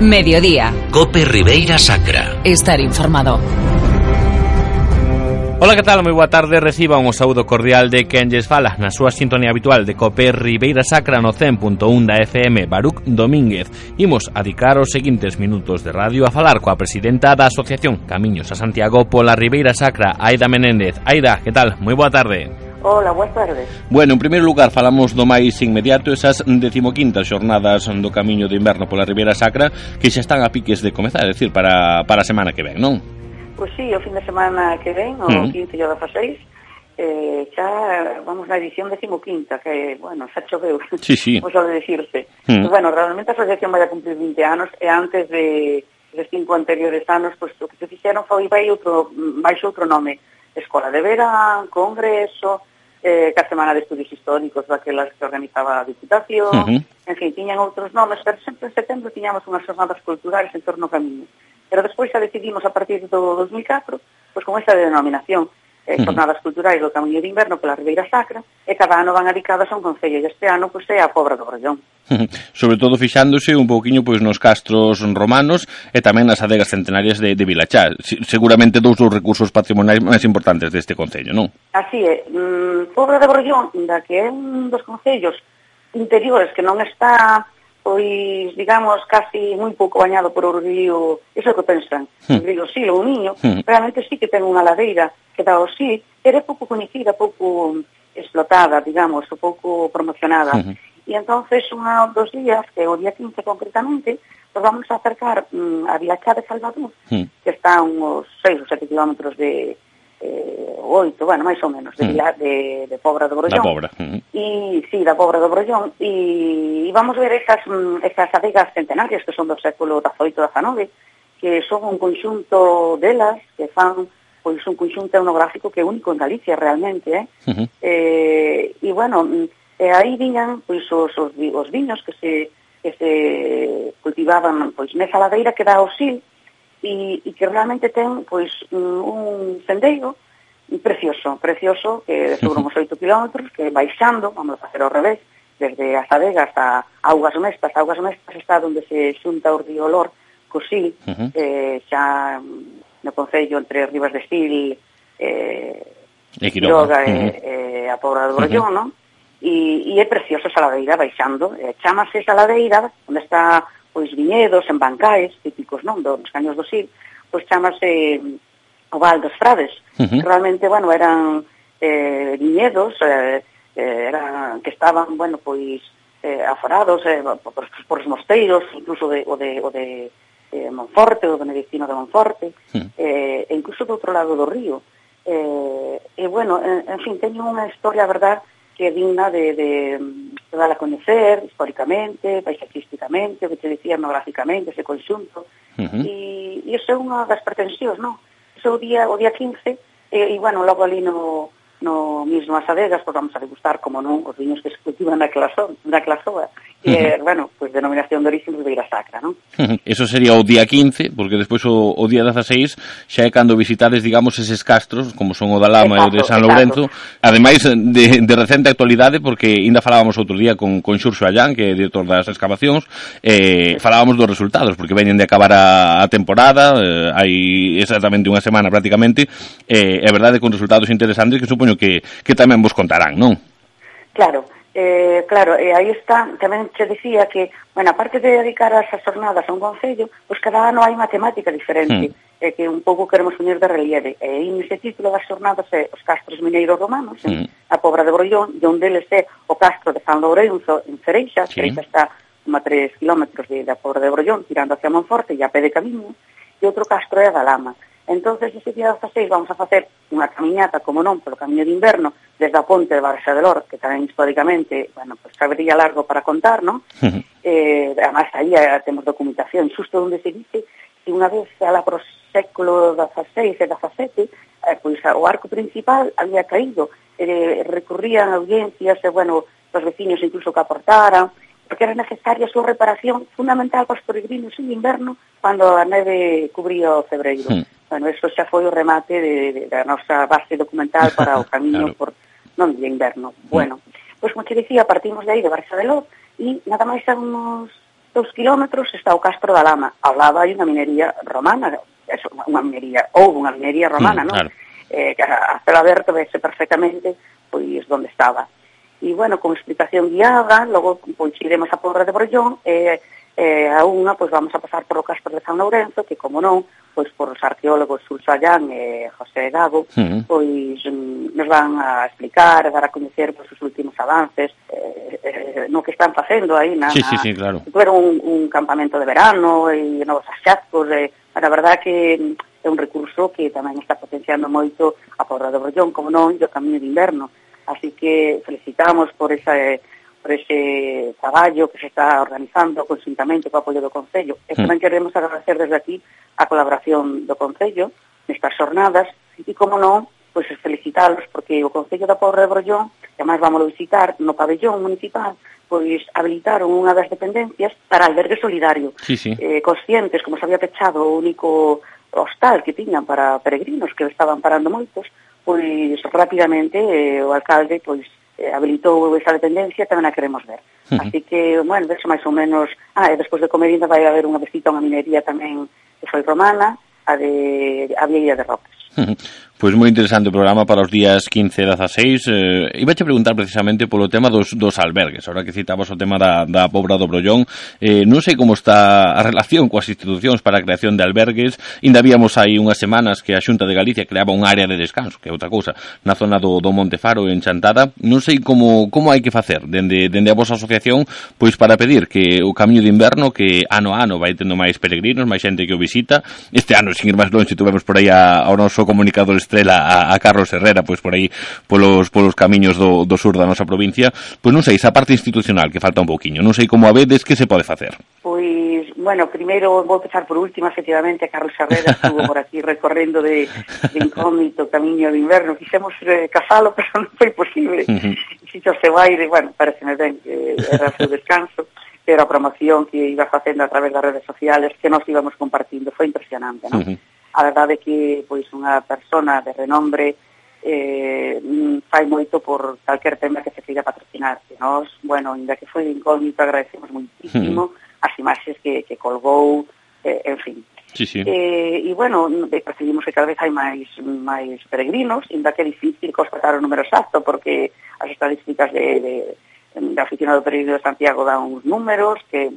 Mediodía. Cope Ribeira Sacra. Estar informado. Ola, que tal? Moi boa tarde. Reciba un saúdo cordial de quen lles fala na súa sintonía habitual de Cope Ribeira Sacra no 100.1 da FM Baruc Domínguez. Imos a dedicar os seguintes minutos de radio a falar coa presidenta da Asociación Camiños a Santiago pola Ribeira Sacra, Aida Menéndez. Aida, que tal? Moi boa tarde. Ola, boas tardes. Bueno, en primeiro lugar, falamos do máis inmediato esas decimoquintas xornadas do Camiño de Inverno pola Ribeira Sacra que xa están a piques de comezar, é dicir, para, para a semana que ven, non? Pois pues sí, o fin de semana que ven, o mm. 15 e o 16, eh, xa vamos na edición decimoquinta, que, bueno, xa choveu, sí, sí. vamos de decirse. Mm. Pues bueno, realmente a asociación vai a cumplir 20 anos e antes de de cinco anteriores anos, pois pues, o que se fixeron foi vai outro, máis outro nome, Escola de Verán, Congreso, eh, que a Semana de Estudios Históricos daquelas que organizaba a Diputación, uh -huh. en fin, tiñan outros nomes, pero sempre en setembro tiñamos unhas jornadas culturales en torno ao camiño. Pero despois xa decidimos a partir do 2004, pois con esa denominación, eh, jornadas culturais do Camiño de Inverno pola Ribeira Sacra, e cada ano van adicadas a un concello, e este ano pois, é a Pobra do Borellón. Sobre todo fixándose un pouquiño pois nos castros romanos e tamén nas adegas centenarias de, de Vilachá, seguramente dous dos recursos patrimoniais máis importantes deste concello, non? Así é, mm, Pobra de Borellón, da que é un dos concellos interiores que non está pois, digamos, casi moi pouco bañado por o río, iso que pensan. Hmm. o Digo, sí, o niño, mm. realmente sí que ten unha ladeira que dá o sí, era pouco coñecida, pouco explotada, digamos, ou pouco promocionada. -hmm. E entonces, unha dos días, que o día 15 concretamente, nos vamos a acercar mm, a Vilachá de Salvador, mm. que está a uns 6 ou 7 kilómetros de, oito, bueno, máis ou menos, de, mm. De, de Pobra do Brollón. Da Pobra. Mm. E, sí, da Pobra do Brollón. E, e vamos ver estas, mm, estas adegas centenarias que son do século XVIII e XIX, que son un conxunto delas que fan pois un conxunto etnográfico que é único en Galicia realmente, eh? Uh -huh. eh e bueno, mm, e aí viñan pois os, os, os viños que se que se cultivaban pois nesa ladeira que dá o Sil e, e que realmente ten pois mm, un sendeiro precioso, precioso, que sobre uns 8 kilómetros, que baixando, vamos a facer ao revés, desde a Zadega hasta Augas Mestas, Augas Mestas está onde se xunta o río Lor, Cosí, uh -huh. eh, xa no Concello entre Rivas de Sil, eh, e Quiroga, Quiroga uh -huh. e, e a Pobra do Brollón, uh -huh. non? E, e é precioso esa ladeira baixando, e chamase esa ladeira onde está pois viñedos, en bancais típicos, non, dos caños do Sil, pois chamase o Val dos Frades. Uh -huh. Realmente, bueno, eran eh, viñedos eh, eh eran, que estaban, bueno, pois eh, aforados eh, por, por os mosteiros, incluso de, o de, o de eh, Monforte, o benedictino de Monforte, uh -huh. eh, e incluso do outro lado do río. Eh, e, bueno, en, en fin, teño unha historia, verdad, que é digna de, de, de dar a coñecer históricamente, paisaxísticamente, o que te dicía etnográficamente, ese conxunto, uh -huh. e, e iso é unha das pretensións, non? o día, o día 15, e, eh, e bueno, logo ali no, no mismo as adegas, pois vamos a degustar, como non, os viños que se cultivan naquela, zona, naquela zona. Uh -huh. eh, bueno, pois pues, denominación de origen Ribeira Sacra, non? Eso sería o día 15, porque despois o, o día 16 xa é cando visitades, digamos, eses castros, como son o da Lama exacto, e o de San Lourenzo, exacto. ademais de, de recente actualidade, porque ainda falábamos outro día con, con Xurxo Allán, que é director das excavacións, eh, falábamos dos resultados, porque veñen de acabar a, a temporada, eh, hai exactamente unha semana prácticamente, eh, é verdade con resultados interesantes que supoño que, que tamén vos contarán, non? Claro, Eh, claro, e aí está, tamén che dicía que, bueno, aparte de dedicar as jornadas a un concello, pois cada ano hai unha temática diferente, mm. eh, que un pouco queremos unir de relieve. E aí nese título das jornadas é os castros mineiros romanos, mm. a Pobra de Brollón, de un deles é o castro de San Lourenzo en Cereixa, sí. Cereixa está como a 3 kilómetros de, da Pobra de Brollón, tirando hacia Monforte, e a pé de camiño, e outro castro é a Galama. Entonces, ese día das seis vamos a facer unha camiñata, como non, polo camiño de inverno, desde a ponte de Barxa de Lor, que tamén históricamente, bueno, pues cabería largo para contar, non? Uh -huh. eh, además, aí eh, temos documentación xusto onde se dice que unha vez ala pro século XVI e XVII, eh, pois o arco principal había caído, eh, recurrían audiencias, e, bueno, os veciños incluso que aportaran, porque era necesaria a súa reparación fundamental para os peregrinos en inverno cando a neve cubría o febreiro. Mm. Bueno, eso xa foi o remate de, de, da nosa base documental para o camiño claro. por non de inverno. Mm. Bueno, pois como te dicía, partimos de aí, de Barça de Loz, e nada máis a unos dos kilómetros está o Castro da Lama. Ao lado hai unha minería romana, eso, unha minería, ou unha minería romana, mm, non? Claro. Eh, que a, a aberto vese perfectamente pois onde estaba. E, bueno, con explicación guiada, logo pois iremos a Pobra de Brollón, e eh, eh, a unha, pois vamos a pasar polo Castro de San Lourenzo, que, como non, pois por os arqueólogos Sulsallán e José Gago, uh -huh. pois mm, nos van a explicar, a dar a coñecer pois, os últimos avances eh, eh, no que están facendo aí na, sí, sí, sí, claro. Fueron un, un campamento de verano e novos axascos, eh, a verdad que é un recurso que tamén está potenciando moito a Porra do Brollón, como non, e o Camiño de Inverno. Así que felicitamos por esa, eh, por ese traballo que se está organizando conjuntamente co apoio do Concello. E tamén mm. queremos agradecer desde aquí a colaboración do Concello nestas jornadas e, como non, pois pues, felicitalos porque o Concello da Porra de Brollón, que máis vamos a visitar no pabellón municipal, pois habilitaron unha das dependencias para albergue solidario. Sí, sí. Eh, conscientes, como se había pechado o único hostal que tiñan para peregrinos que estaban parando moitos, pois rapidamente eh, o alcalde pois eh, habilitou esa dependencia, tamén a queremos ver. Uh -huh. Así que, bueno, eso máis ou menos... Ah, e despois de comer vai haber unha visita a unha minería tamén que foi romana, a de a Vieira de Roques. Uh -huh. Pois moi interesante o programa para os días 15 e 16. Eh, iba a preguntar precisamente polo tema dos, dos albergues. Ahora que citabas o tema da, da Pobra do Brollón, eh, non sei como está a relación coas institucións para a creación de albergues. Inda víamos aí unhas semanas que a Xunta de Galicia creaba un área de descanso, que é outra cousa, na zona do, do Montefaro en Chantada. Non sei como, como hai que facer dende, dende a vosa asociación pois para pedir que o camiño de inverno que ano a ano vai tendo máis peregrinos, máis xente que o visita. Este ano, sin ir máis longe, tuvemos por aí a, ao noso comunicador Estrela a, a Carlos Herrera, pois por aí polos polos camiños do, do sur da nosa provincia, pois non sei, esa parte institucional que falta un pouquiño, non sei como a vedes que se pode facer. Pois, bueno, primeiro vou empezar por último, efectivamente, Carlos Herrera estuvo por aquí recorrendo de, de incógnito camiño de inverno, quixemos eh, casalo, pero non foi posible. Uh -huh. Xito se vai, de, bueno, pareceme ben que era o seu descanso pero a promoción que iba facendo a través das redes sociales que nós íbamos compartindo foi impresionante, non? Uh -huh a verdade é que pois unha persona de renombre eh, fai moito por calquer tema que se siga patrocinar. que nós, bueno, ainda que foi incógnito, agradecemos muitísimo mm. as imaxes que, que colgou, eh, en fin. Sí, sí. Eh, e, bueno, eh, percibimos que cada vez hai máis máis peregrinos, ainda que é difícil constatar o número exacto, porque as estadísticas de, de, da Oficina do Peregrino de Santiago dan uns números que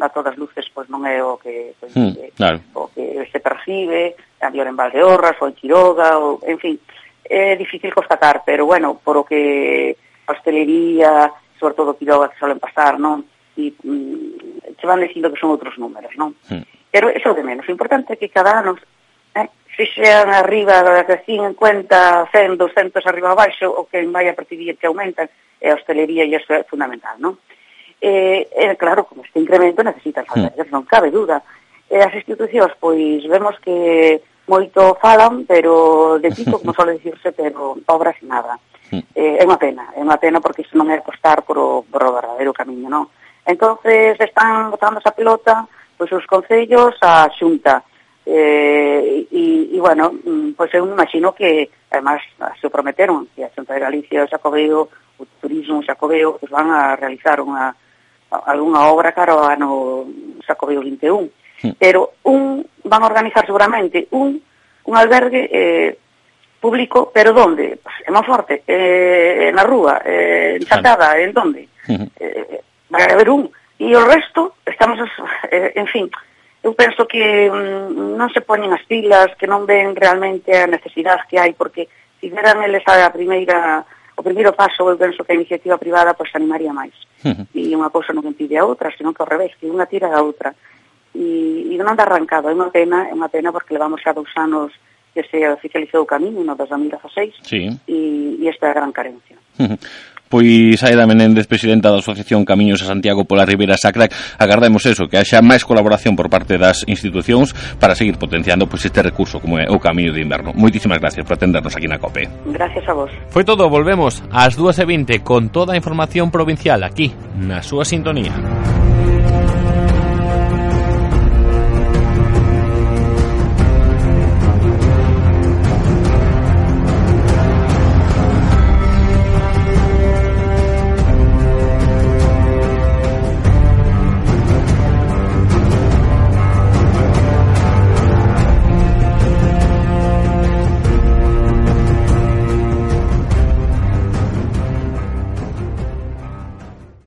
a todas luces pois non é o que pois, mm, claro. o que se percibe, a mellor en Valdeorras ou en Quiroga, ou, en fin, é difícil constatar, pero bueno, por o que a hostelería, sobre todo Quiroga que solen pasar, non? E mm, se van dicindo que son outros números, non? Mm. Pero eso de menos, o importante é que cada ano eh, se xean arriba das 50, 100, 200 arriba abaixo, o que vai a percibir que aumentan, e a hostelería e iso é fundamental, non? Eh, eh, claro, con este incremento necesitan hmm. salarios, mm. non cabe duda. E as institucións, pois, vemos que moito falan, pero de pico, como sole dicirse, pero obras nada. Hmm. Eh, é unha pena, é unha pena porque isto non é apostar por o verdadeiro camiño, non? Entonces están botando esa pelota pois os concellos a xunta. Eh, e, e, bueno, mm, pois eu me imagino que, además, se prometeron que a Xunta de Galicia xa o Xacobeo, o Turismo Xacobeo, pois van a realizar unha algunha obra cara ao ano Sacobeo 21, sí. pero un van a organizar seguramente un un albergue eh, público, pero donde? Pues, en forte, eh, na rúa, eh, en Chatada, en donde? Eh, vai haber un. E o resto, estamos, eh, en fin, eu penso que mm, non se poñen as pilas, que non ven realmente a necesidade que hai, porque si veran eles a primeira o primeiro paso eu penso que a iniciativa privada pois animaría máis. Uh -huh. E unha cousa non impide a outra, senón que ao revés, que unha tira a outra. E, e non anda arrancado, é unha pena, é unha pena porque levamos xa dous anos que se oficializou o camiño no 2016 sí. e, e esta é a gran carencia. Uh -huh. Pois Aida Menéndez, presidenta da Asociación Camiños a Santiago pola Ribeira Sacra, agardemos eso, que haxa máis colaboración por parte das institucións para seguir potenciando pois este recurso como é o Camiño de Inverno. Moitísimas gracias por atendernos aquí na COPE. Gracias a vos. Foi todo, volvemos ás 2.20 con toda a información provincial aquí, na súa sintonía.